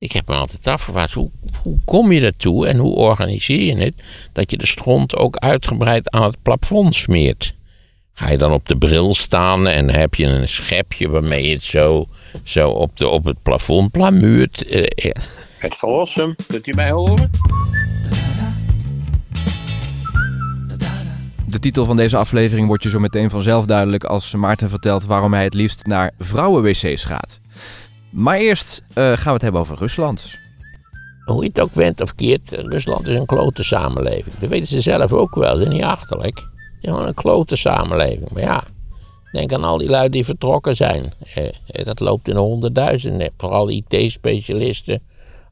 Ik heb me altijd afgevraagd, hoe, hoe kom je daartoe en hoe organiseer je het dat je de stront ook uitgebreid aan het plafond smeert? Ga je dan op de bril staan en heb je een schepje waarmee je het zo, zo op, de, op het plafond plamuurt? Eh, eh. Het verlossen, kunt u mij horen? De titel van deze aflevering wordt je zo meteen vanzelf duidelijk als Maarten vertelt waarom hij het liefst naar vrouwenwc's gaat. Maar eerst eh, gaan we het hebben over Rusland. Hoe je het ook went of keert, Rusland is een klote samenleving. Dat weten ze zelf ook wel, dat is niet achterlijk. Het is gewoon een klote samenleving. Maar ja, denk aan al die lui die vertrokken zijn. Eh, dat loopt in honderdduizenden, vooral IT-specialisten.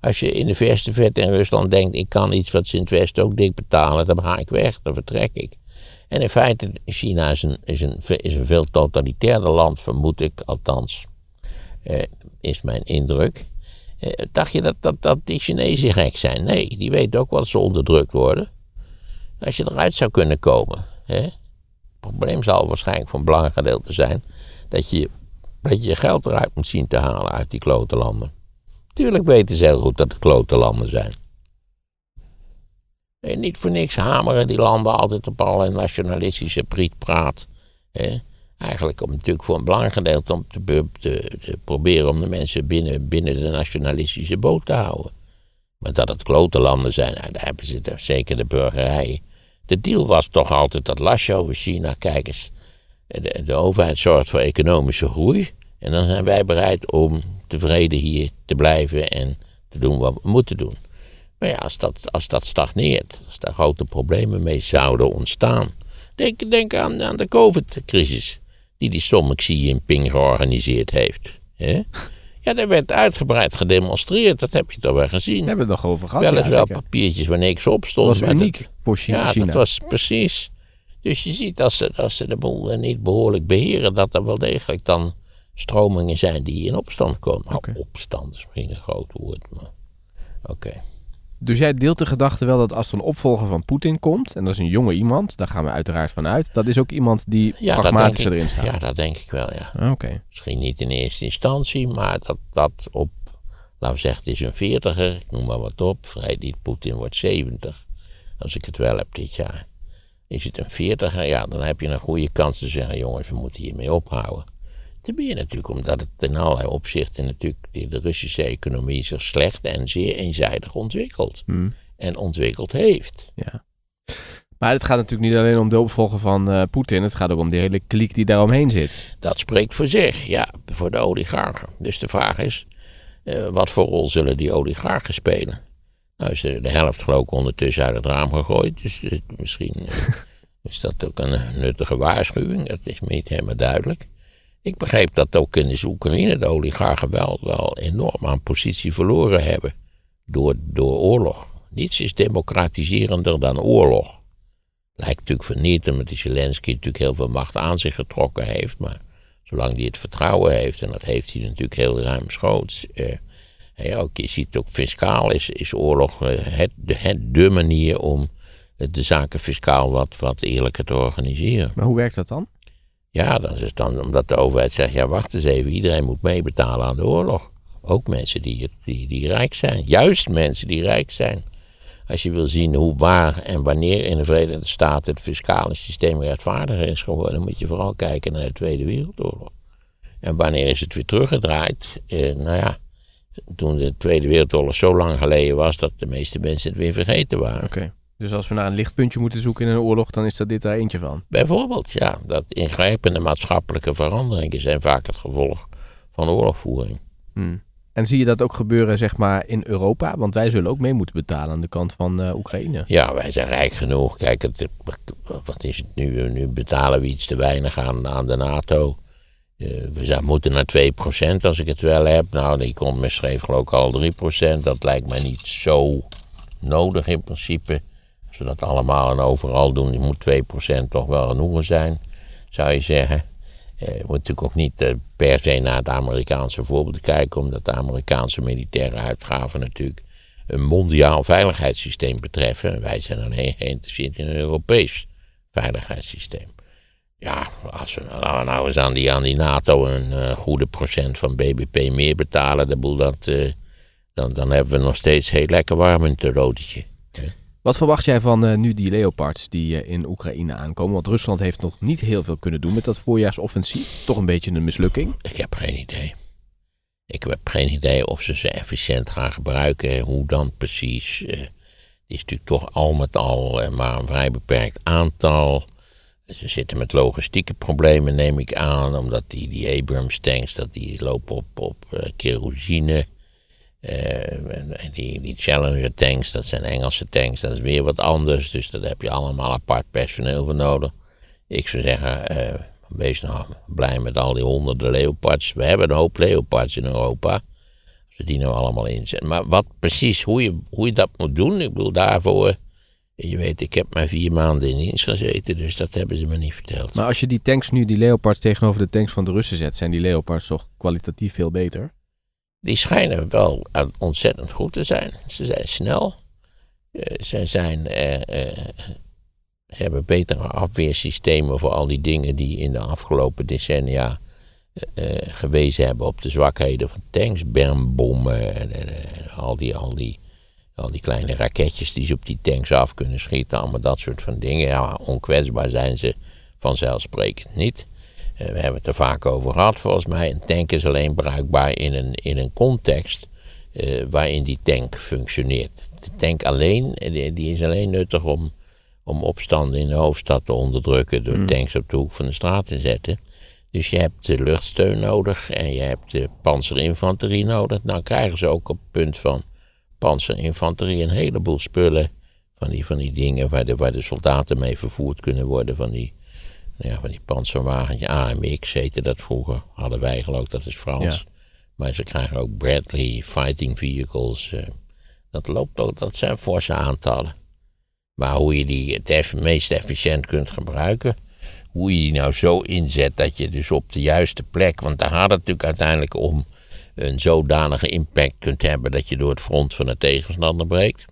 Als je in de verste vet in Rusland denkt, ik kan iets wat ze in ook dik betalen, dan ga ik weg, dan vertrek ik. En in feite, China is een, is een, is een veel totalitairder land, vermoed ik althans. Eh, is mijn indruk. Eh, dacht je dat, dat, dat die Chinezen gek zijn? Nee, die weten ook wel ze onderdrukt worden. Als je eruit zou kunnen komen. Hè? Het probleem zal waarschijnlijk voor een belangrijk gedeelte zijn dat je, dat je geld eruit moet zien te halen uit die klote landen. Tuurlijk weten ze heel goed dat het klote landen zijn. En niet voor niks hameren die landen altijd op alle nationalistische prietpraat. Hè? Eigenlijk om natuurlijk voor een belangrijk gedeelte om te, proberen om de mensen binnen, binnen de nationalistische boot te houden. Maar dat het klote landen zijn, nou, daar hebben ze er, zeker de burgerij. De deal was toch altijd dat lasje over China, kijk eens, de, de overheid zorgt voor economische groei. En dan zijn wij bereid om tevreden hier te blijven en te doen wat we moeten doen. Maar ja, als dat, als dat stagneert, als daar grote problemen mee zouden ontstaan. Denk, denk aan, aan de COVID-crisis die die stomme Xi Jinping georganiseerd heeft. Hè? Ja, daar werd uitgebreid gedemonstreerd, dat heb je toch wel gezien. We hebben het nog over gehad. Wel eens wel papiertjes waar niks op stond. Dat was uniek voor China. Ja, dat was precies. Dus je ziet als ze, als ze de boel niet behoorlijk beheren, dat er wel degelijk dan stromingen zijn die in opstand komen. Nou, opstand is misschien een groot woord, maar oké. Dus jij deelt de gedachte wel dat als er een opvolger van Poetin komt, en dat is een jonge iemand, daar gaan we uiteraard van uit, dat is ook iemand die ja, pragmatischer erin staat. Ja, dat denk ik wel, ja. Ah, oké. Misschien niet in eerste instantie, maar dat, dat op, laten we zeggen, het is een veertiger, ik noem maar wat op, Vrijdiet Poetin wordt 70, als ik het wel heb dit jaar. Is het een veertiger, ja, dan heb je een goede kans te zeggen, jongens, we moeten hiermee ophouden. Meer natuurlijk omdat het in allerlei opzichten natuurlijk de Russische economie zich slecht en zeer eenzijdig ontwikkelt. Hmm. En ontwikkeld heeft. Ja. Maar het gaat natuurlijk niet alleen om de opvolger van uh, Poetin. Het gaat ook om die hele kliek die daaromheen zit. Dat spreekt voor zich, ja, voor de oligarchen. Dus de vraag is, uh, wat voor rol zullen die oligarchen spelen? Nou is de, de helft geloof ik ondertussen uit het raam gegooid. Dus, dus misschien uh, is dat ook een nuttige waarschuwing. Dat is me niet helemaal duidelijk. Ik begreep dat ook in de Oekraïne de oligarchen wel, enorm aan positie verloren hebben. Door, door oorlog. Niets is democratiserender dan oorlog. Lijkt natuurlijk vernietigend, omdat Zelensky natuurlijk heel veel macht aan zich getrokken heeft. Maar zolang hij het vertrouwen heeft, en dat heeft hij natuurlijk heel ruimschoots. Eh, ja, ook, je ziet ook fiscaal is, is oorlog eh, het, het de manier om de zaken fiscaal wat, wat eerlijker te organiseren. Maar hoe werkt dat dan? Ja, dat is dan omdat de overheid zegt, ja wacht eens even, iedereen moet meebetalen aan de oorlog. Ook mensen die, die, die rijk zijn. Juist mensen die rijk zijn. Als je wil zien hoe waar en wanneer in de Verenigde Staten het fiscale systeem rechtvaardiger is geworden, moet je vooral kijken naar de Tweede Wereldoorlog. En wanneer is het weer teruggedraaid? Eh, nou ja, toen de Tweede Wereldoorlog zo lang geleden was dat de meeste mensen het weer vergeten waren. Oké. Dus als we naar een lichtpuntje moeten zoeken in een oorlog, dan is dat dit daar eentje van. Bijvoorbeeld, ja. Dat ingrijpende maatschappelijke veranderingen zijn vaak het gevolg van oorlogvoering. Hmm. En zie je dat ook gebeuren, zeg maar, in Europa? Want wij zullen ook mee moeten betalen aan de kant van uh, Oekraïne. Ja, wij zijn rijk genoeg. Kijk, het, wat is het nu? Nu betalen we iets te weinig aan, aan de NATO. Uh, we zijn, moeten naar 2% als ik het wel heb. Nou, die komt me schreef geloof ik al 3%. Dat lijkt mij niet zo nodig in principe we dat allemaal en overal doen, moet 2% toch wel genoegen zijn, zou je zeggen. Eh, je moet natuurlijk ook niet eh, per se naar het Amerikaanse voorbeeld kijken, omdat de Amerikaanse militaire uitgaven natuurlijk een mondiaal veiligheidssysteem betreffen. Wij zijn alleen geïnteresseerd in een Europees veiligheidssysteem. Ja, als we nou, eens aan die, aan die NATO een uh, goede procent van BBP meer betalen, de boel dan, dan hebben we nog steeds heel lekker warm in het autootje. Wat verwacht jij van eh, nu die Leopards die eh, in Oekraïne aankomen? Want Rusland heeft nog niet heel veel kunnen doen met dat voorjaarsoffensief. Toch een beetje een mislukking. Ik heb geen idee. Ik heb geen idee of ze ze efficiënt gaan gebruiken. Hoe dan precies. Eh, die is natuurlijk toch al met al maar een vrij beperkt aantal. Ze zitten met logistieke problemen, neem ik aan. Omdat die, die Abrams tanks, dat die lopen op, op kerosine. Eh, die, die Challenger tanks, dat zijn Engelse tanks, dat is weer wat anders. Dus daar heb je allemaal apart personeel voor nodig. Ik zou zeggen, eh, wees nou blij met al die honderden leopards. We hebben een hoop leopards in Europa. Die nou allemaal inzetten. Maar wat precies, hoe je, hoe je dat moet doen, ik bedoel daarvoor... Je weet, ik heb maar vier maanden in dienst gezeten, dus dat hebben ze me niet verteld. Maar als je die tanks nu, die Leopards tegenover de tanks van de Russen zet, zijn die Leopards toch kwalitatief veel beter? Die schijnen wel ontzettend goed te zijn. Ze zijn snel. Eh, ze, zijn, eh, eh, ze hebben betere afweersystemen voor al die dingen die in de afgelopen decennia gewezen hebben op de zwakheden van tanks, bermbommen en, en, en al, die, al, die, al die kleine raketjes die ze op die tanks af kunnen schieten. Allemaal dat soort van dingen. Ja, onkwetsbaar zijn ze vanzelfsprekend niet. Eh, we hebben het er vaak over gehad volgens mij. Een tank is alleen bruikbaar in een, in een context eh, waarin die tank functioneert. De tank alleen, eh, die, die is alleen nuttig om, om opstanden in de hoofdstad te onderdrukken door Hmm. tanks op de hoek van de straat te zetten. Dus je hebt de luchtsteun nodig en je hebt de panzerinfanterie nodig. Nou krijgen ze ook op het punt van panzerinfanterie een heleboel spullen. Van die, van die dingen waar de, waar de soldaten mee vervoerd kunnen worden. Van die, ja, van die panzerwagentje AMX heette dat vroeger. Hadden wij geloof ik, dat is Frans. Ja. Maar ze krijgen ook Bradley fighting vehicles. eh, dat loopt ook, dat zijn forse aantallen. Maar hoe je die het eff- meest efficiënt kunt gebruiken. Hoe je die nou zo inzet dat je dus op de juiste plek. Want daar gaat het natuurlijk uiteindelijk om. Een zodanige impact kunt hebben dat je door het front van de tegenstander breekt.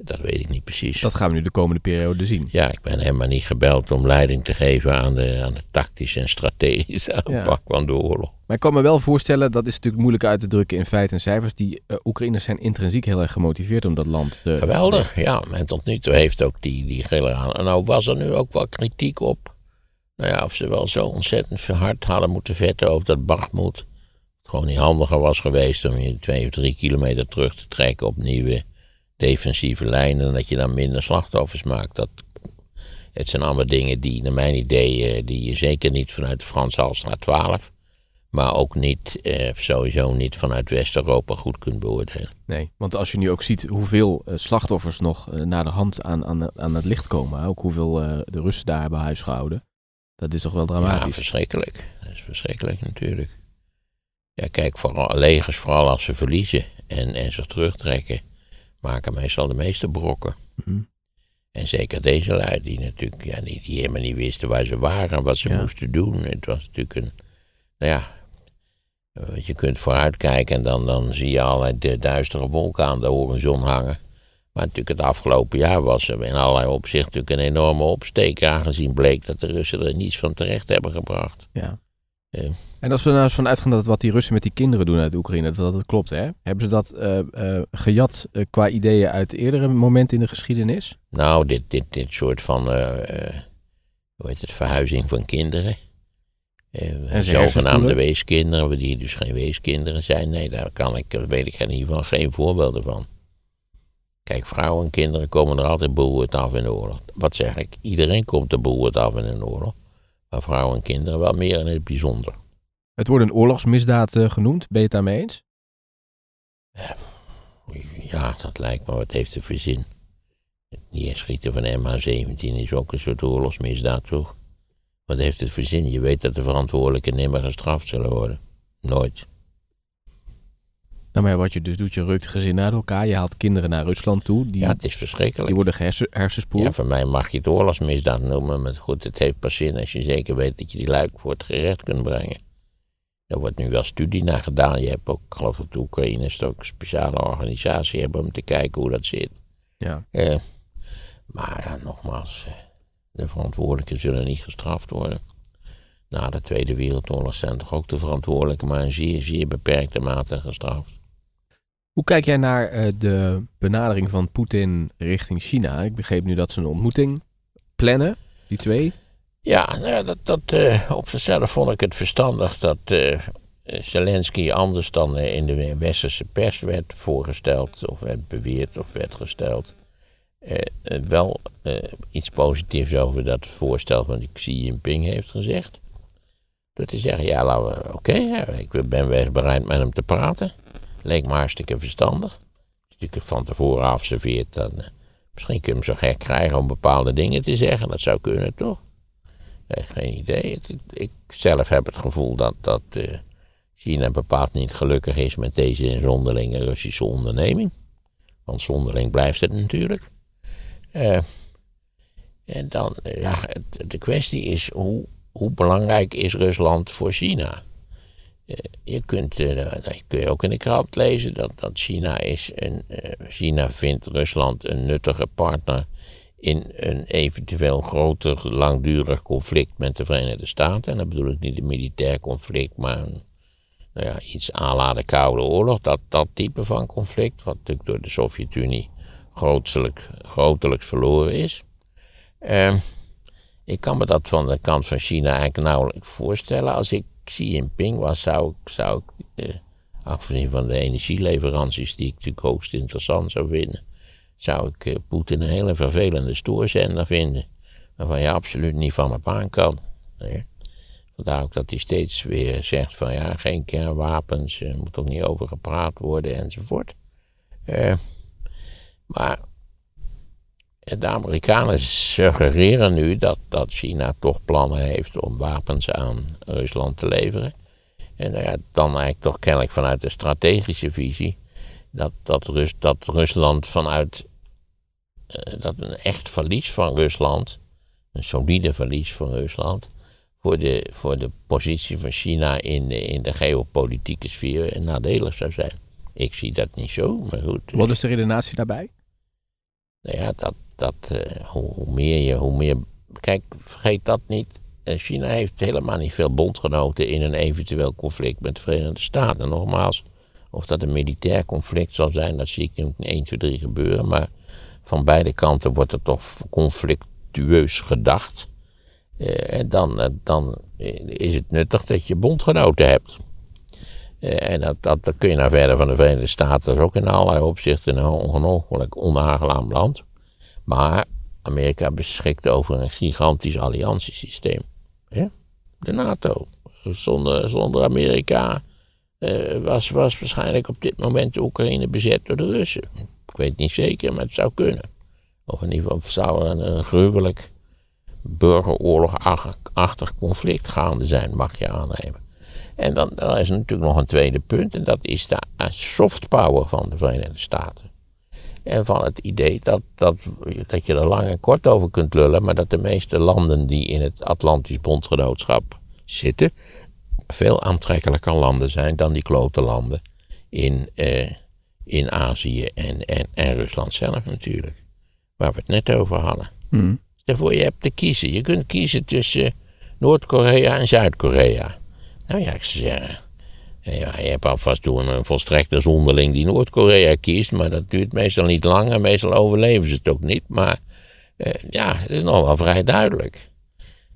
Dat weet ik niet precies. Dat gaan we nu de komende periode zien. Ja, ik ben helemaal niet gebeld om leiding te geven aan de, aan de tactische en strategische aanpak van de oorlog. Maar ik kan me wel voorstellen, dat is natuurlijk moeilijk uit te drukken in feiten en cijfers. Die eh, Oekraïners zijn intrinsiek heel erg gemotiveerd om dat land te... Geweldig, ja. En tot nu toe heeft ook die, die generaal. En nou was er nu ook wel kritiek op. Nou ja, of ze wel zo ontzettend hard hadden moeten vetten over dat Bakhmut. Het gewoon niet handiger was geweest om je twee of drie kilometer terug te trekken op nieuwe defensieve lijnen. En dat je dan minder slachtoffers maakt. Dat, het zijn allemaal dingen die, naar mijn idee, eh, die je zeker niet vanuit de Franse Halstraat 12. Maar ook niet, eh, sowieso niet vanuit West-Europa goed kunt beoordelen. Nee, want als je nu ook ziet hoeveel eh, slachtoffers nog eh, naar de hand aan, aan, aan het licht komen. Ook hoeveel de Russen daar hebben huisgehouden. Dat is toch wel Ja, dramatisch. verschrikkelijk. Dat is verschrikkelijk natuurlijk. Ja, kijk, vooral, legers, vooral als ze verliezen en, en zich terugtrekken, maken meestal de meeste brokken. Mhm. En zeker deze lui, die natuurlijk ja, die, die helemaal niet wisten waar ze waren en wat ze Ja. moesten doen. Het was natuurlijk een, nou ja, eh, je kunt vooruitkijken en dan, dan zie je allerlei de duistere wolken aan de horizon hangen. Maar natuurlijk het afgelopen jaar was er in allerlei opzichten natuurlijk een enorme opsteek, aangezien bleek dat de Russen er niets van terecht hebben gebracht. Ja. En als we nou eens van uitgaan dat wat die Russen met die kinderen doen uit Oekraïne, dat dat klopt, hè? Hebben ze dat eh, eh, gejat eh, qua ideeën uit eerdere momenten in de geschiedenis? Nou, dit, dit, dit soort van, hoe heet het, verhuizing van kinderen. En zogenaamde weeskinderen, die dus geen weeskinderen zijn. Nee, daar kan ik, daar weet ik in ieder geval geen voorbeelden van. Kijk, vrouwen en kinderen komen er altijd beroerd af in de oorlog. Wat zeg ik? Iedereen komt er beroerd af in een oorlog. Maar vrouwen en kinderen wel meer in het bijzonder. Het wordt een oorlogsmisdaad eh, genoemd. Ben je het daarmee eens? Ja, dat lijkt me, wat heeft er voor zin? Het neerschieten van MH17 is ook een soort oorlogsmisdaad, toch? Wat heeft het voor zin? Je weet dat de verantwoordelijken nimmer gestraft zullen worden. Nooit. Nou, maar wat je dus doet, je rukt gezinnen uit elkaar. Je haalt kinderen naar Rusland toe. Die, Ja, het is verschrikkelijk. die worden gehersen, hersenspoeld. Ja, voor mij mag je het oorlogsmisdaad noemen, maar goed, het heeft pas zin als je zeker weet dat je die luik voor het gerecht kunt brengen. Er wordt nu wel studie naar gedaan. Je hebt ook, ik geloof dat de Oekraïners ook een speciale organisatie hebben om te kijken hoe dat zit. Ja. Eh, maar ja, nogmaals, eh, de verantwoordelijken zullen niet gestraft worden. Na de Tweede Wereldoorlog zijn toch ook de verantwoordelijken maar in zeer, zeer beperkte mate gestraft. Hoe kijk jij naar uh, de benadering van Poetin richting China? Ik begreep nu dat ze een ontmoeting plannen, die twee. Ja, nou ja dat, dat, uh, op zichzelf vond ik het verstandig dat uh, Zelensky anders dan in de westerse pers werd voorgesteld, of werd beweerd of werd gesteld. wel iets positiefs over dat voorstel van Xi Jinping heeft gezegd. Door te zeggen, ja, oké, ik ben weer bereid met hem te praten. Leek me hartstikke verstandig. Als je van tevoren afserveert, dan uh, misschien kun je hem zo gek krijgen om bepaalde dingen te zeggen. Dat zou kunnen, toch? Nee, geen idee. ik zelf heb het gevoel dat, dat uh, China bepaald niet gelukkig is met deze zonderlinge Russische onderneming. Want zonderling blijft het natuurlijk. Uh, en dan, ja, de kwestie is hoe, hoe belangrijk is Rusland voor China? Eh, je kunt, uh, dat ook in de krant lezen, dat, dat China is uh, China vindt Rusland een nuttige partner in een eventueel groter, langdurig conflict met de Verenigde Staten. En dat bedoel ik niet een militair conflict, maar nou ja, iets de Koude Oorlog. Dat, dat type van conflict, wat natuurlijk door de Sovjet-Unie grotelijks verloren is. Ehm, ik kan me dat van de kant van China eigenlijk nauwelijks voorstellen. Als ik Xi Jinping was, zou ik, zou ik eh, afgezien van de energieleveranties, die ik natuurlijk hoogst interessant zou vinden, zou ik eh, Poetin een hele vervelende stoorzender vinden. Waarvan je absoluut niet van op aan kan. Nee. Vandaar ook dat hij steeds weer zegt van ja, geen kernwapens, er moet ook niet over gepraat worden enzovoort. Uh, maar de Amerikanen suggereren nu dat, dat China toch plannen heeft om wapens aan Rusland te leveren. En ja, dan eigenlijk toch kennelijk vanuit de strategische visie dat, dat, Rus, dat Rusland vanuit uh, dat een echt verlies van Rusland, een solide verlies van Rusland, voor de, voor de positie van China in de, in de geopolitieke sfeer nadelig zou zijn. Ik zie dat niet zo, maar goed. Wat is de redenatie daarbij? Nou ja, dat, dat uh, hoe, meer je, hoe meer. Kijk, vergeet dat niet. Eh, China heeft helemaal niet veel bondgenoten in een eventueel conflict met de Verenigde Staten. Nogmaals, of dat een militair conflict zal zijn, dat zie ik niet 1, 2, 3 gebeuren. Maar van beide kanten wordt er toch conflictueus gedacht. Uh, en dan, dan is het nuttig dat je bondgenoten hebt. En dat, dat, dat, kun je naar verder van de Verenigde Staten. Dat is ook in allerlei opzichten een ongelooflijk onaangenaam land. Maar Amerika beschikt over een gigantisch alliantiesysteem. De NATO. Zonder, Amerika uh, was, was waarschijnlijk op dit moment de Oekraïne bezet door de Russen. Ik weet niet zeker, maar het zou kunnen. Of in ieder geval zou er een, een gruwelijk burgeroorlogachtig conflict gaande zijn, mag je aannemen. En dan, dan is er natuurlijk nog een tweede punt, en dat is de soft power van de Verenigde Staten. En van het idee dat, dat, dat je er lang en kort over kunt lullen, maar dat de meeste landen die in het Atlantisch Bondgenootschap zitten, veel aantrekkelijker landen zijn dan die klote landen in, eh, in Azië en, en, en Rusland zelf natuurlijk. Waar we het net over hadden. Mm. Daarvoor je hebt te kiezen. Je kunt kiezen tussen Noord-Korea en Zuid-Korea. Nou ja, ik zou zeggen, ja, je hebt alvast toen een volstrekte zonderling die Noord-Korea kiest, maar dat duurt meestal niet lang en meestal overleven ze het ook niet. Maar eh, ja, het is nog wel vrij duidelijk.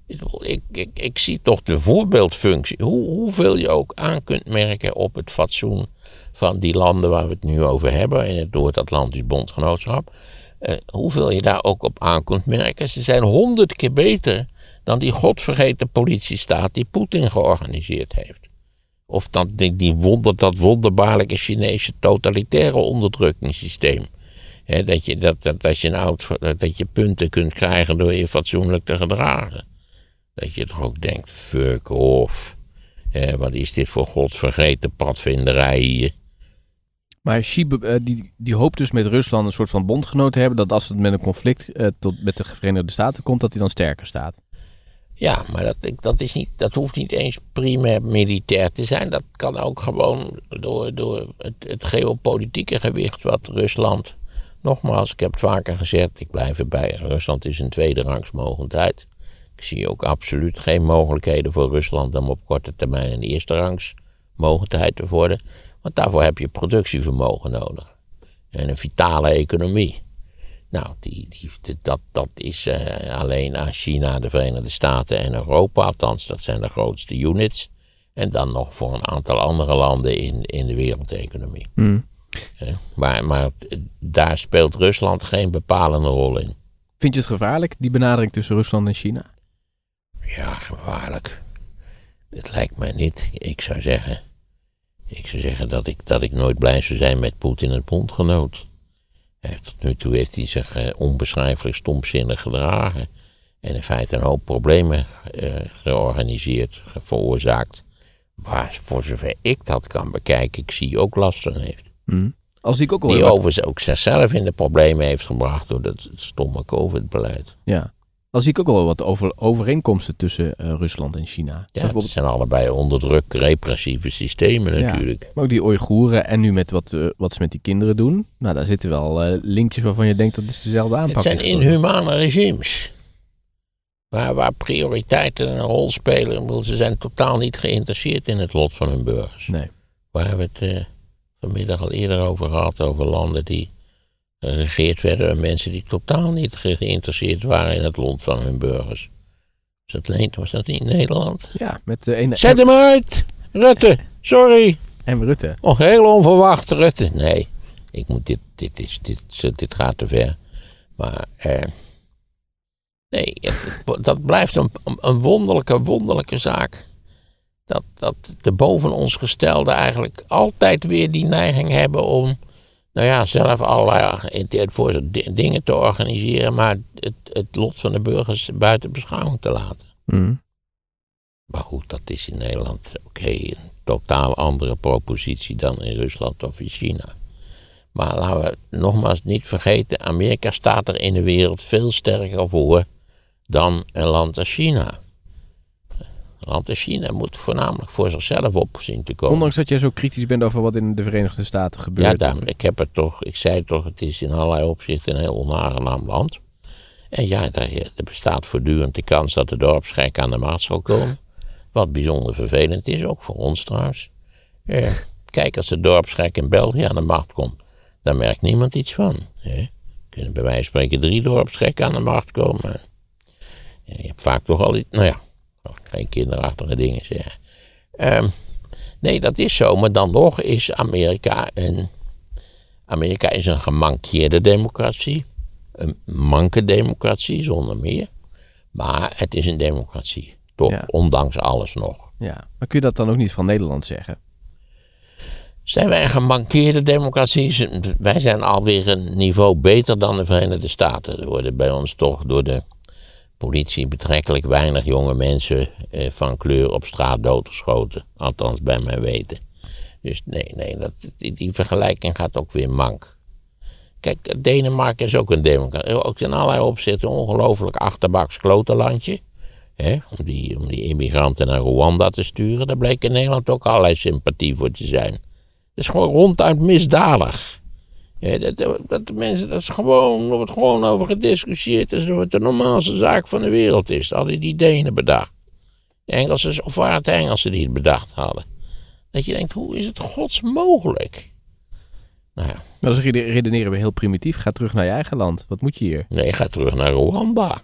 Ik, ik, ik zie toch de voorbeeldfunctie, hoe, hoeveel je ook aan kunt merken op het fatsoen van die landen waar we het nu over hebben, in het Noord-Atlantisch Bondgenootschap. Eh, hoeveel je daar ook op aan kunt merken. Ze zijn honderd keer beter dan die godvergeten politiestaat die Poetin georganiseerd heeft. Of dat, die, wonder, dat wonderbaarlijke Chinese totalitaire onderdrukkingssysteem. dat, je, dat, dat, als je dat je punten kunt krijgen door je fatsoenlijk te gedragen. Dat je toch ook denkt, fuck off. wat is dit voor godvergeten padvinderij hier. Maar Xi eh, die, die hoopt dus met Rusland een soort van bondgenoot te hebben... dat als het met een conflict uh, tot, met de Verenigde Staten komt... dat hij dan sterker staat. Ja, maar dat, dat, is niet, dat hoeft niet eens primair militair te zijn. Dat kan ook gewoon door, door het, het geopolitieke gewicht wat Rusland. Nogmaals, ik heb het vaker gezegd, ik blijf erbij. Rusland is een tweede rangs mogendheid. Ik zie ook absoluut geen mogelijkheden voor Rusland om op korte termijn een eerste rangs mogendheid te worden. Want daarvoor heb je productievermogen nodig. En een vitale economie. Nou, die, die, dat, dat is uh, alleen aan China, de Verenigde Staten en Europa, althans, dat zijn de grootste units. En dan nog voor een aantal andere landen in, in de wereldeconomie. Mm. maar, maar daar speelt Rusland geen bepalende rol in. Vind je het gevaarlijk, die benadering tussen Rusland en China? Ja, gevaarlijk. Het lijkt mij niet. Ik zou zeggen. Ik zou zeggen dat ik, dat ik nooit blij zou zijn met Poetin het bondgenoot. Tot nu toe heeft hij zich eh, onbeschrijfelijk stomzinnig gedragen. En in feite een hoop problemen eh, georganiseerd, veroorzaakt. Waar, voor zover ik dat kan bekijken, ik zie ook last van heeft. Mm. Als ik ook al Die overigens ook zichzelf in de problemen heeft gebracht door dat stomme COVID-beleid. Ja. Al zie ik ook wel wat over, overeenkomsten tussen uh, Rusland en China. Ja, het zijn allebei onder druk repressieve systemen natuurlijk. Ja, maar ook die Oeigoeren en nu met wat, uh, wat ze met die kinderen doen. Nou, daar zitten wel uh, linkjes waarvan je denkt dat is dezelfde aanpak. Het zijn inhumane regimes. Waar, waar prioriteiten een rol spelen. Ze zijn totaal niet geïnteresseerd in het lot van hun burgers. Nee. Waar hebben we het vanmiddag al eerder over gehad. Over landen die geregeerd werden door mensen die totaal niet geïnteresseerd waren in het lot van hun burgers. Was dat, was dat in Nederland? Ja, met de ene... Zet hem uit! Rutte, sorry! En Rutte. Oh, heel onverwacht, Rutte. Nee, ik moet dit, dit, is, dit, dit gaat te ver. Maar, eh, nee, dat blijft een, een wonderlijke, wonderlijke zaak. Dat, dat de boven ons gestelden eigenlijk altijd weer die neiging hebben om nou ja, zelf allerlei voor dingen te organiseren, maar het, het lot van de burgers buiten beschouwing te laten. Mm. Maar goed, dat is in Nederland oké, een totaal andere propositie dan in Rusland of in China. Maar laten we nogmaals niet vergeten, Amerika staat er in de wereld veel sterker voor dan een land als China. Want China moet voornamelijk voor zichzelf op zien te komen. Ondanks dat jij zo kritisch bent over wat in de Verenigde Staten gebeurt. Ja, daarom, ik heb het toch, ik zei toch, het is in allerlei opzichten een heel onaangenaam land. En ja, er, bestaat voortdurend de kans dat de dorpsgek aan de maat zal komen. Wat bijzonder vervelend is, ook voor ons trouwens. Eh, kijk, als de dorpsgek in België aan de macht komt, dan merkt niemand iets van. Hè? Kunnen bij wijze van spreken drie dorpsgekken aan de macht komen. je hebt vaak toch al iets, nou ja, geen kinderachtige dingen zeggen. Um, nee, dat is zo. Maar dan nog is Amerika een. Amerika is een gemankeerde democratie. Een manke democratie, zonder meer. Maar het is een democratie. Toch, ondanks alles nog. Ja, maar kun je dat dan ook niet van Nederland zeggen? Zijn wij een gemankeerde democratie? Wij zijn alweer een niveau beter dan de Verenigde Staten. Er worden bij ons toch door de politie betrekkelijk weinig jonge mensen eh, van kleur op straat doodgeschoten. Althans, bij mijn weten. Dus nee, nee, dat, die, vergelijking gaat ook weer mank. Kijk, Denemarken is ook een democratie. Ook in allerlei opzichten een ongelooflijk achterbaks klotenlandje. Hè, om, die, om die immigranten naar Rwanda te sturen. Daar bleek in Nederland ook allerlei sympathie voor te zijn. Het is gewoon ronduit misdadig. Ja, dat, dat, de mensen, dat is gewoon, er wordt gewoon over gediscussieerd alsof het de normaalste zaak van de wereld is. Dat hadden die Denen bedacht. De Engelsen, of waren het de Engelsen die het bedacht hadden? Dat je denkt, hoe is het gods mogelijk? Nou ja. Nou, dan redeneren we heel primitief. Ga terug naar je eigen land. Wat moet je hier? Nee, ga terug naar Rwanda.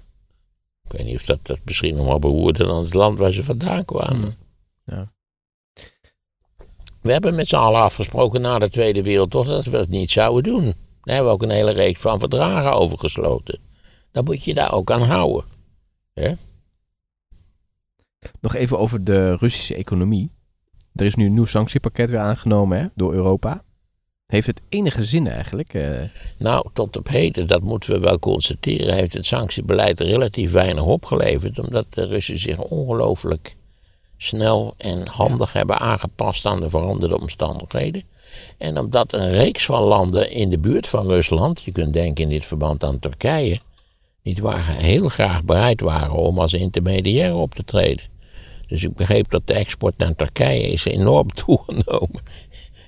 Ik weet niet of dat, dat misschien nog wel beroerde dan het land waar ze vandaan kwamen. Hmm. Ja. We hebben met z'n allen afgesproken na de Tweede Wereldoorlog dat we het niet zouden doen. Daar hebben we ook een hele reeks van verdragen over gesloten. Dan moet je daar ook aan houden. Nog even over de Russische economie. Er is nu een nieuw sanctiepakket weer aangenomen hè, door Europa. Heeft het enige zin eigenlijk? Eh? Nou, tot op heden, dat moeten we wel constateren, heeft het sanctiebeleid relatief weinig opgeleverd. Omdat de Russen zich ongelooflijk snel en handig hebben aangepast aan de veranderde omstandigheden. En omdat een reeks van landen in de buurt van Rusland, je kunt denken in dit verband aan Turkije, niet waar heel graag bereid waren om als intermediair op te treden. Dus ik begreep dat de export naar Turkije is enorm toegenomen.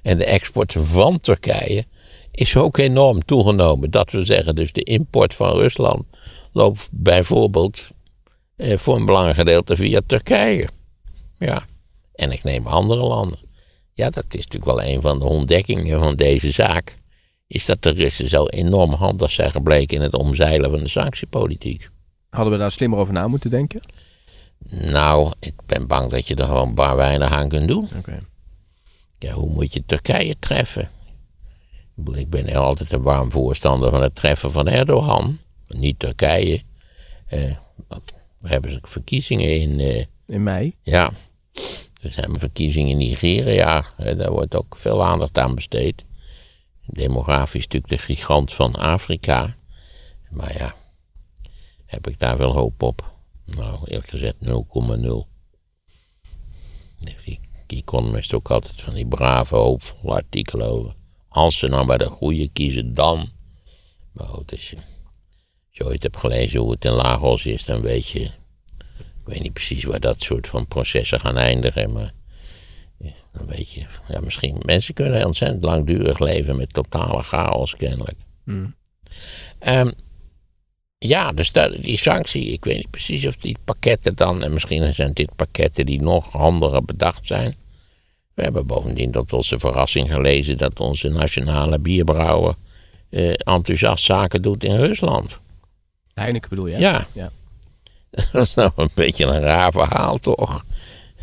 En de export van Turkije is ook enorm toegenomen. Dat wil zeggen, dus de import van Rusland loopt bijvoorbeeld eh, voor een belangrijk gedeelte via Turkije. Ja. En ik neem andere landen. Ja, dat is natuurlijk wel een van de ontdekkingen van deze zaak. Is dat de Russen zo enorm handig zijn gebleken in het omzeilen van de sanctiepolitiek. Hadden we daar slimmer over na moeten denken? Nou, ik ben bang dat je er gewoon bar weinig aan kunt doen. Oké. Ja, hoe moet je Turkije treffen? Ik ben altijd een warm voorstander van het treffen van Erdogan. Niet Turkije. Eh, daar hebben ze verkiezingen in. eh, In mei? ja, er zijn verkiezingen in Nigeria. daar wordt ook veel aandacht aan besteed. Demografisch natuurlijk de gigant van Afrika. Maar ja, heb ik daar wel hoop op? Nou, eerlijk gezegd 0,0. Die Economist ook altijd van die brave, hoopvolle artikelen over. Als ze nou bij de goede kiezen, dan. Maar goed, als je, als je ooit hebt gelezen hoe het in Lagos is, dan weet je. Ik weet niet precies waar dat soort van processen gaan eindigen, maar. ja, dan weet je. Ja, misschien. Mensen kunnen ontzettend langdurig leven met totale chaos, kennelijk. Hmm. Ehm, ja, dus dat, die sanctie, ik weet niet precies of die pakketten dan, en misschien zijn dit pakketten die nog handiger bedacht zijn. We hebben bovendien tot onze verrassing gelezen dat onze nationale bierbrouwer eh, enthousiast zaken doet in Rusland. Heineken bedoel je? Ja. ja. Dat is nou een beetje een raar verhaal, toch?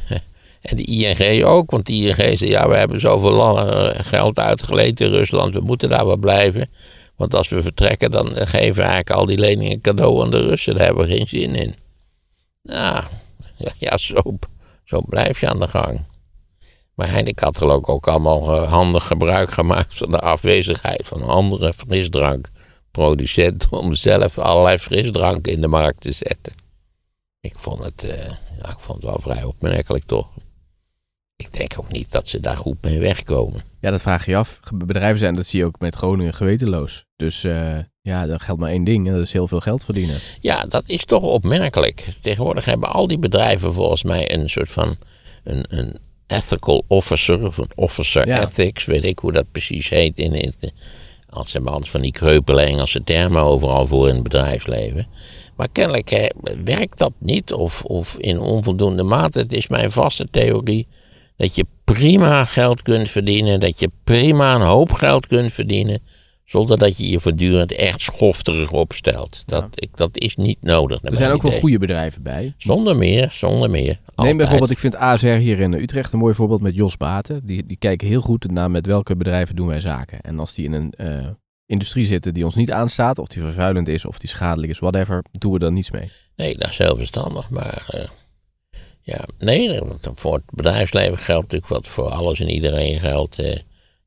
En de ING ook, want de ING zei, ja, we hebben zoveel eh, geld uitgeleend in Rusland, we moeten daar wel blijven. Want als we vertrekken, dan eh, geven we eigenlijk al die leningen cadeau aan de Russen, daar hebben we geen zin in. Nou, ja, zo, zo blijf je aan de gang. Maar Heineken had er ook, ook allemaal eh, handig gebruik gemaakt van de afwezigheid van andere frisdrankproducenten om zelf allerlei frisdranken in de markt te zetten. Ik vond het, eh, ja, ik vond het wel vrij opmerkelijk toch. Ik denk ook niet dat ze daar goed mee wegkomen. Ja, dat vraag je af. Bedrijven zijn, dat zie je ook met Groningen, gewetenloos. Dus eh, ja, dan geldt maar één ding en dat is heel veel geld verdienen. Ja, dat is toch opmerkelijk. Tegenwoordig hebben al die bedrijven volgens mij een soort van een, een ethical officer of een officer Ja. ethics, weet ik hoe dat precies heet. In, als ze hebben altijd van die kreupele Engelse termen overal voor in het bedrijfsleven. Maar kennelijk hè, werkt dat niet of, of in onvoldoende mate. Het is mijn vaste theorie dat je prima geld kunt verdienen, dat je prima een hoop geld kunt verdienen, zonder dat je je voortdurend echt schofterig opstelt. Dat, ik, dat is niet nodig. Er zijn ook wel goede bedrijven bij. Zonder meer, zonder meer. Neem bijvoorbeeld, ik vind ASR hier in Utrecht een mooi voorbeeld met Jos Baten. Die, die kijken heel goed naar met welke bedrijven doen wij zaken. En als die in een eh, industrie zitten die ons niet aanstaat, of die vervuilend is, of die schadelijk is, whatever, doen we dan niets mee. Nee, dat is heel verstandig, maar... eh, ja, nee, want voor het bedrijfsleven geldt natuurlijk wat voor alles en iedereen geldt. eh,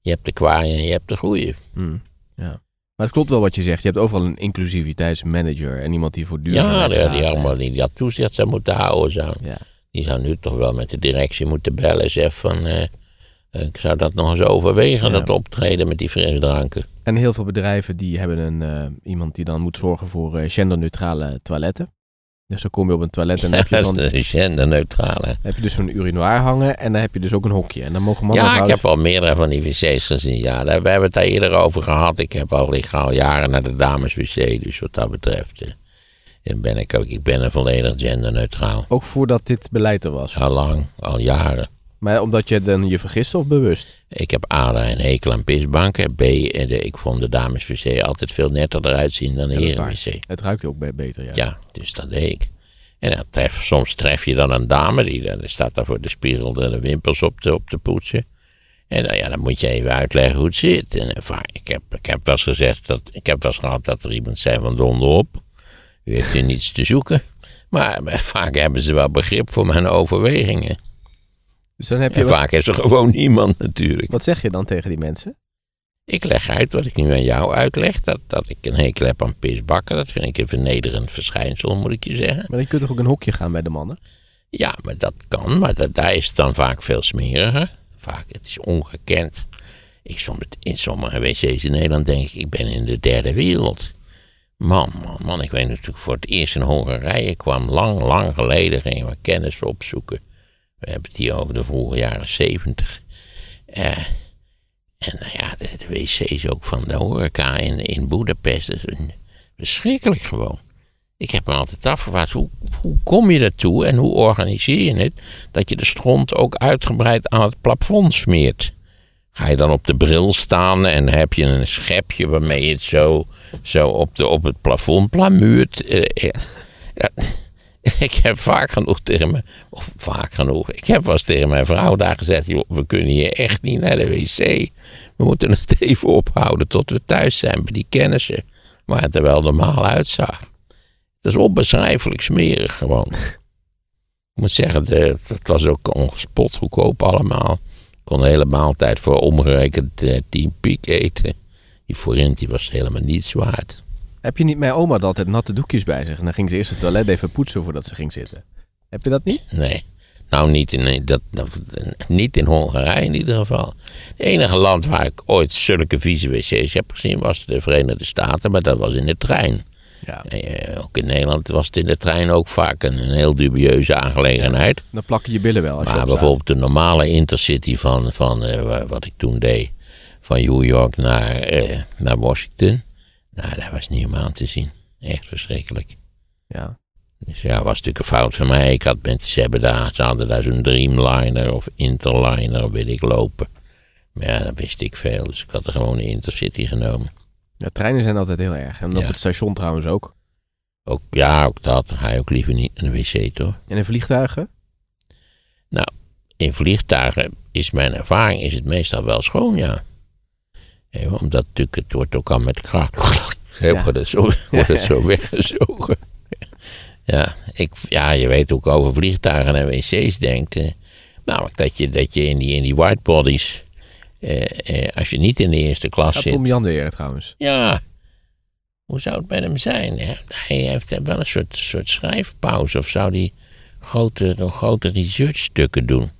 je hebt de kwaaien en je hebt de goeie. Hmm, ja. Maar het klopt wel wat je zegt. Je hebt overal een inclusiviteitsmanager en iemand die voor Ja, duurzaamheid die, die allemaal die dat toezicht zou moeten houden. Zou. Ja. Die zou nu toch wel met de directie moeten bellen en zeggen van... eh, eh, ik zou dat nog eens overwegen, Ja. dat optreden met die frisdranken. En heel veel bedrijven die hebben een, eh, iemand die dan moet zorgen voor eh, genderneutrale toiletten. Dus dan kom je op een toilet en dan heb je, dat dan, is de genderneutraal, hè. heb je dus zo'n urinoir hangen en dan heb je dus ook een hokje. En dan mogen mannen en Ja, ik heb al meerdere van die wc's gezien. Ja, daar, we hebben het daar eerder over gehad. Ik heb al, ik ga al jaren naar de dameswc. Dus wat dat betreft eh, en ben ik ook. Ik ben er volledig genderneutraal. Ook voordat dit beleid er was. Al lang, al jaren. Maar omdat je dan je vergist of bewust? Ik heb A, een hekel aan pisbanken. B, eh, de, ik vond de dameswc altijd veel netter eruit zien dan de Ja, waar. herenwc. Het ruikt ook be- beter, ja. Ja, dus dat deed ik. En dan tref, soms tref je dan een dame, die dan staat daar voor de spiegel de, de wimpers op te, op te poetsen. En dan, ja, dan moet je even uitleggen hoe het zit. En eh, vaak, ik, heb, ik heb wel eens gezegd, dat, ik heb wel eens gehad dat er iemand zei van donder op. U heeft hier niets te zoeken. Maar eh, vaak hebben ze wel begrip voor mijn overwegingen. Dus dan heb je... En Wat, vaak is er gewoon niemand natuurlijk. wat zeg je dan tegen die mensen? Ik leg uit wat ik nu aan jou uitleg. Dat, dat ik een hekel heb aan pisbakken. Dat vind ik een vernederend verschijnsel, moet ik je zeggen. Maar dan kun je toch ook een hokje gaan bij de mannen? Ja, maar dat kan, maar dat, daar is het dan vaak veel smeriger. Vaak, het is ongekend. Ik soms, in sommige wc's in Nederland denk ik, ik ben in de derde wereld. Man, man, man, ik weet natuurlijk voor het eerst in Hongarije kwam lang, lang geleden, gingen we kennis opzoeken. We hebben het hier over de vroege jaren zeventig. Eh, en nou ja, de, de wc's ook van de horeca in, in Boedapest, is een- verschrikkelijk gewoon. Ik heb me altijd afgevraagd, hoe, hoe kom je daartoe en hoe organiseer je het dat je de stront ook uitgebreid aan het plafond smeert? Ga je dan op de bril staan en heb je een schepje waarmee je het zo, zo op, de, op het plafond plamuurt? Eh, ja. Ik heb vaak genoeg tegen me, of vaak genoeg, ik heb wel tegen mijn vrouw daar gezegd, we kunnen hier echt niet naar de wc. We moeten het even ophouden tot we thuis zijn bij die kennissen, waar het er wel normaal uitzag. Het is onbeschrijfelijk smerig gewoon. Ik moet zeggen, het was ook ongespot goedkoop allemaal. Ik kon de hele maaltijd voor omgerekend eh, 10 piek eten. Die forint die was helemaal niets waard. Heb je niet, mijn oma had altijd natte doekjes bij zich. En dan ging ze eerst het toilet even poetsen voordat ze ging zitten. Heb je dat niet? Nee. Nou, niet in, dat, dat- niet in Hongarije in ieder geval. Het enige land waar ik ooit zulke vieze wc's heb gezien was de Verenigde Staten, maar dat was in de trein. Ja. Eh, ook in Nederland was het in de trein ook vaak een, een heel dubieuze aangelegenheid. Dan plakken je billen wel als je Maar bijvoorbeeld de normale intercity van, van eh, wa- wat ik toen deed, van New York naar, eh, naar Washington. Nou, dat was niet om aan te zien. Echt verschrikkelijk. Ja. Dus ja, was natuurlijk een fout van mij. Ik had met, ze, hebben daar, ze hadden daar zo'n Dreamliner of Interliner, weet ik, lopen. Maar ja, dat wist ik veel. Dus ik had er gewoon een Intercity genomen. ja, treinen zijn altijd heel erg. En op Ja. het station trouwens ook. Ook, ja, ook dat. Dan ga je ook liever niet naar de wc, toch? En in vliegtuigen? In vliegtuigen is mijn ervaring is het meestal wel schoon, ja. Omdat natuurlijk, het wordt ook al met kracht. Heel Ja. wordt het zo, wordt het zo weggezogen. Ja, ik, ja, je weet hoe ik over vliegtuigen en wc's denkt. eh. Namelijk dat je, dat je in die, in die whitebodies, eh, eh, als je niet in de eerste klas Gaat zit, Tom Jan weer trouwens. ja. Hoe zou het met hem zijn? Hij heeft wel een soort, soort schrijfpauze. Of zou hij grote, nog grote researchstukken doen?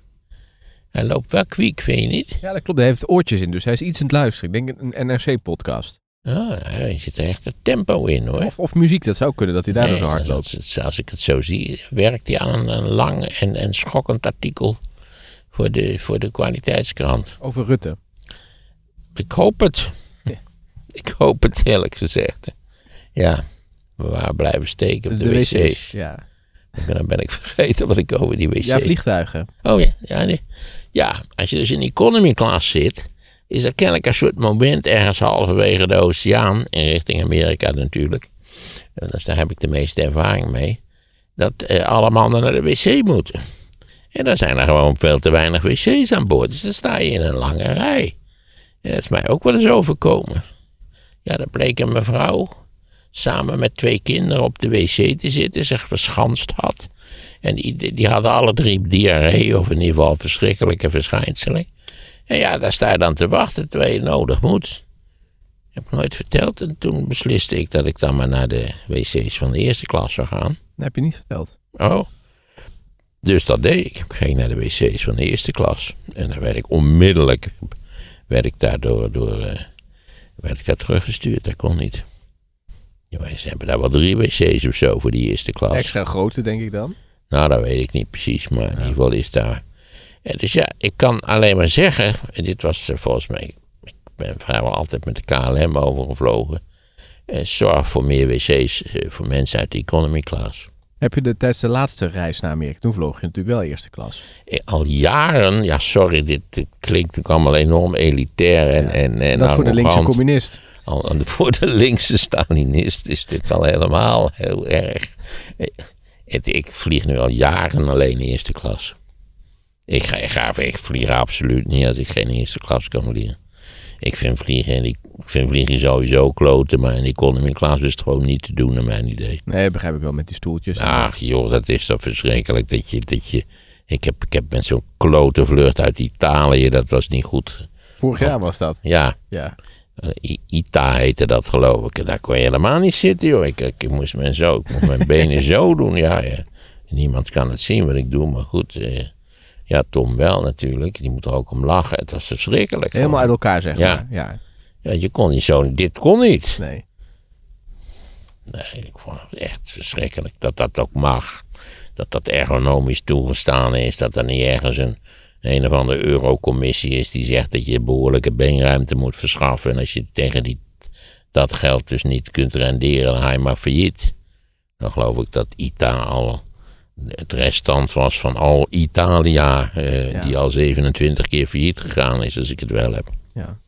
Hij loopt wel kwiek, vind je niet? Ja, dat klopt. Hij heeft oortjes in, dus hij is iets aan het luisteren. Ik denk een NRC-podcast. Ja, hij zit er echt een tempo in hoor. Of, of muziek, dat zou kunnen dat hij daar Nee, zo hard als, loopt. als, als ik het zo zie, werkt hij aan een, lang en, en schokkend artikel voor de, voor de kwaliteitskrant. Over Rutte. Ik hoop het. Ja. Ik hoop het eerlijk gezegd. Ja, we waren blijven steken op de, wc's. Ja. Dan ben ik vergeten wat ik over die wc's... ja, vliegtuigen. Oh ja, ja, nee. ja, als je dus in economy class zit, is er kennelijk een soort moment ergens halverwege de oceaan, in richting Amerika natuurlijk. En dus daar heb ik de meeste ervaring mee. Dat eh, alle mannen naar de wc moeten. En dan zijn er gewoon veel te weinig wc's aan boord. Dus dan sta je in een lange rij. En dat is mij ook wel eens overkomen. Ja, dan bleek een mevrouw samen met twee kinderen op de wc te zitten, zich verschanst had. En die die hadden alle drie diarree, of in ieder geval verschrikkelijke verschijnselen. En ja, daar sta je dan te wachten terwijl je nodig moet. Heb ik nooit verteld. En toen besliste ik dat ik dan maar naar de wc's van de eerste klas zou gaan. Dat heb je niet verteld. Oh. Dus dat deed ik. Ik ging naar de wc's van de eerste klas. En dan werd ik onmiddellijk, werd ik daardoor, door, eh, werd ik daar teruggestuurd. Dat kon niet. Ja, ze hebben daar wel drie wc's of zo voor die eerste klas. Extra grote, denk ik dan. Nou, dat weet ik niet precies, maar in ieder geval is daar. Dus ja, ik kan alleen maar zeggen, en dit was eh, volgens mij, ik ben vrijwel altijd met de KLM overgevlogen. Eh, zorg voor meer wc's eh, voor mensen uit de economy class. Heb je de, tijdens de laatste reis naar Amerika, toen vloog je natuurlijk wel eerste klas. Al jaren, ja sorry, dit, dit klinkt natuurlijk allemaal enorm elitair en, en, en dat is voor de linkse communist. Al, voor de linkse Stalinist is dit al helemaal heel erg. Het- ik vlieg nu al jaren alleen eerste klas. Ik, ga, ik, ga, ik vlieg absoluut niet als ik geen eerste klas kan vliegen. Ik vind vliegen, en ik vind vliegen sowieso kloten, maar in economy class is het gewoon niet te doen naar mijn idee. Nee, begrijp ik wel met die stoeltjes. Ach joh, dat is toch verschrikkelijk dat je... Dat je ik, heb, ik heb met zo'n klote vlucht uit Italië, dat was niet goed. Vorig jaar was dat. Ja, Ja. eh, I- ITA heette dat geloof ik. Daar kon je helemaal niet zitten joh. Ik, ik, ik moest mijn, zo, ik moest mijn benen zo doen. Ja, ja. Niemand kan het zien wat ik doe, maar goed. eh, ja, Tom wel natuurlijk. Die moet er ook om lachen. Het was verschrikkelijk. Helemaal uit elkaar, zeg Ja. maar. Ja. Ja, je kon niet zo... Dit kon niet. Nee. Nee, ik vond het echt verschrikkelijk dat dat ook mag. Dat dat ergonomisch toegestaan is. Dat er niet ergens een, een of andere eurocommissie is die zegt dat je behoorlijke beenruimte moet verschaffen. En als je tegen die, dat geld dus niet kunt renderen, dan ga je maar failliet. Dan geloof ik dat Italië het restant was van al Italia, eh, Ja. die al 27 keer failliet gegaan is, als ik het wel heb. Ja.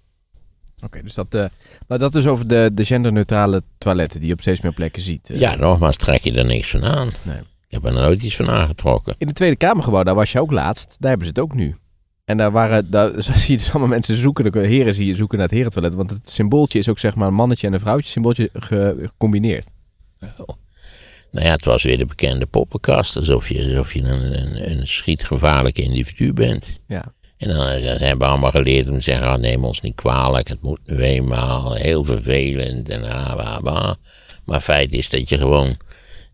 Oké, dus dat, eh, maar dat is over de, de genderneutrale toiletten die je op steeds meer plekken ziet. eh. Ja, nogmaals, trek je er niks van aan. Nee. Ik heb er nooit iets van aangetrokken. In het Tweede Kamergebouw, daar was je ook laatst. Daar hebben ze het ook nu. En daar waren, daar zie je dus allemaal mensen zoeken, de heren zie je zoeken naar het herentoilet. Want het symbooltje is ook zeg maar een mannetje en een vrouwtje symbooltje ge- gecombineerd. Nou ja, het was weer de bekende poppenkast, alsof je, alsof je een, een, een schietgevaarlijk individu bent. Ja. En dan, eh, dan hebben we allemaal geleerd om te zeggen, ah, neem ons niet kwalijk, het moet nu eenmaal, heel vervelend en ah, bah, bah. Maar feit is dat je gewoon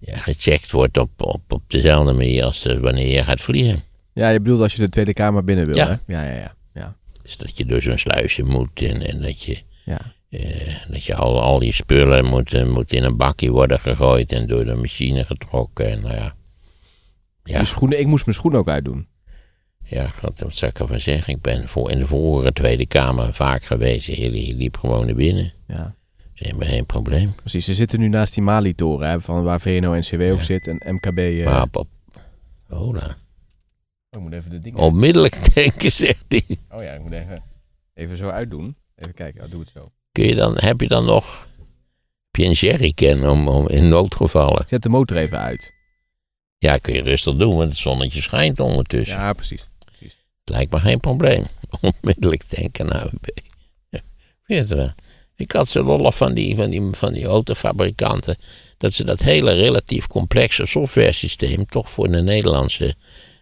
ja, gecheckt wordt op, op, op dezelfde manier als eh, wanneer je gaat vliegen. Ja, je bedoelt als je de Tweede Kamer binnen wil, Ja. hè? Ja, ja, ja. ja. Dus dat je door zo'n sluisje moet en, en dat je, ja. Eh, dat je al, al die spullen moet, eh, moet in een bakje worden gegooid en door de machine getrokken. En nou ja, ja, De schoenen, ik moest mijn schoenen ook uitdoen. ja wat, wat zou ik ervan zeggen? Ik ben voor, in de vorige Tweede Kamer vaak geweest. Je, liep gewoon naar binnen. Ja, Ze hebben geen probleem. precies. Ze zitten nu naast die Mali-toren, van waar VNO-NCW ook Ja. zit en MKB... eh, Maar op, op, oh, nou. Ik moet even de dingen... onmiddellijk denken, zegt hij. Oh ja, ik moet even, even zo uitdoen. Even kijken, oh, doe het zo. Kun je dan, heb je dan nog heb je een jerrycan om, om in noodgevallen? Zet de motor even uit. Ja, kun je rustig doen, want het zonnetje schijnt ondertussen. Ja, precies. Het lijkt me geen probleem. Onmiddellijk denken aan. Ja, weet je wel. Ik had zo lollig van die, van, die, van die autofabrikanten. Dat ze dat hele relatief complexe softwaresysteem toch voor de Nederlandse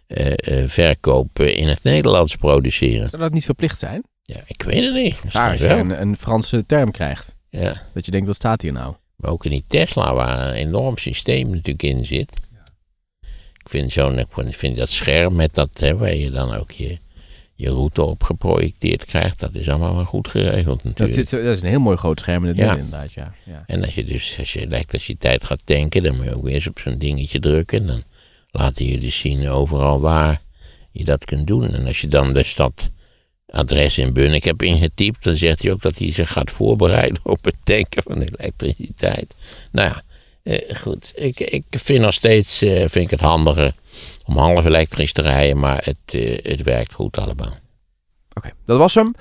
eh, verkoop eh, in het Nederlands produceren. Zou dat niet verplicht zijn? Ja, ik weet het niet. Misschien als je een, een Franse term krijgt. Ja. Dat je denkt, wat staat hier nou? Maar ook in die Tesla, waar een enorm systeem natuurlijk in zit. Ik vind zo'n, ik vind- dat scherm met dat, hè, waar je dan ook je, je route op geprojecteerd krijgt, dat is allemaal wel goed geregeld Dat, natuurlijk. zit, dat is een heel mooi groot scherm in het Ja. inderdaad, ja. ja. En als je dus, als je elektriciteit gaat tanken, dan moet je ook weer eens op zo'n dingetje drukken. Dan laten dus zien overal waar je dat kunt doen. En als je dan dus dat adres in Bunnik hebt ingetypt, dan zegt hij ook dat hij zich gaat voorbereiden op het tanken van elektriciteit. Nou ja, eh, goed. Ik, ik vind nog steeds eh, vind ik het handiger om half elektrisch te rijden, maar het, eh, het werkt goed allemaal. Oké, dat was hem.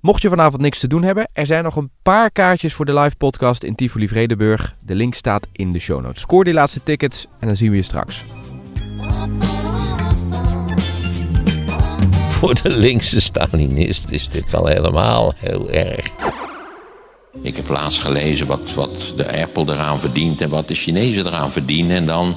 Mocht je vanavond niks te doen hebben, er zijn nog een paar kaartjes voor de live podcast in Tivoli Vredenburg. De link staat in de show notes. Scoor die laatste tickets en dan zien we je straks. Voor de linkse Stalinist is dit al helemaal heel erg. Ik heb laatst gelezen wat, wat de Apple eraan verdient en wat de Chinezen eraan verdienen. En dan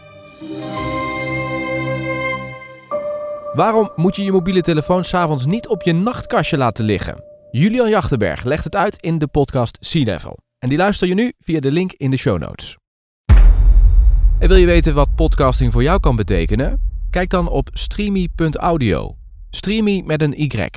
Waarom moet je je mobiele telefoon s'avonds niet op je nachtkastje laten liggen? Julian Jachtenberg legt het uit in de podcast Sea Level. En die luister je nu via de link in de show notes. En wil je weten wat podcasting voor jou kan betekenen? Kijk dan op streamy.audio. Streamy met een Y.